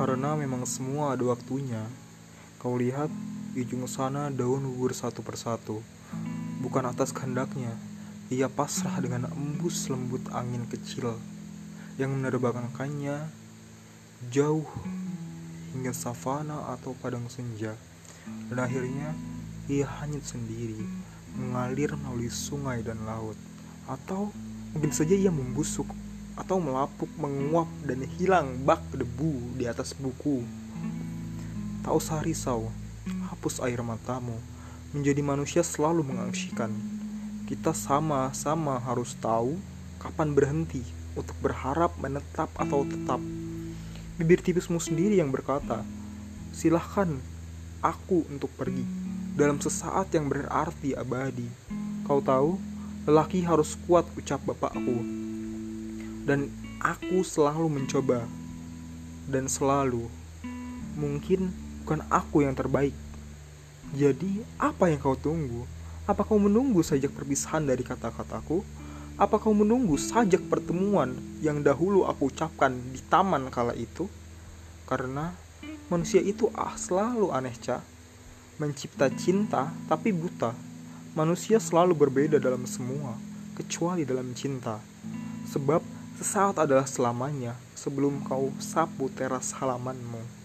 Karena memang semua ada waktunya. Kau lihat, di ujung sana daun gugur satu persatu. Bukan atas kehendaknya, ia pasrah dengan embus lembut angin kecil yang menerbangkannya jauh hingga savana atau padang senja. Dan akhirnya ia hanyut sendiri, mengalir melalui sungai dan laut. Atau mungkin saja ia membusuk atau melapuk menguap dan hilang bak debu di atas buku. Tak usah risau, hapus air matamu. Menjadi manusia selalu mengangsyikan. Kita sama-sama harus tahu kapan berhenti untuk berharap menetap atau tetap. Bibir tipismu sendiri yang berkata, silahkan aku untuk pergi dalam sesaat yang berarti abadi. Kau tahu, lelaki harus kuat ucap bapakku dan aku selalu mencoba dan selalu mungkin bukan aku yang terbaik. Jadi, apa yang kau tunggu? Apa kau menunggu sajak perpisahan dari kata-kataku? Apa kau menunggu sajak pertemuan yang dahulu aku ucapkan di taman kala itu? Karena manusia itu ah selalu aneh, Ca. Mencipta cinta tapi buta. Manusia selalu berbeda dalam semua, kecuali dalam cinta. Sebab Sesaat adalah selamanya sebelum kau sapu teras halamanmu.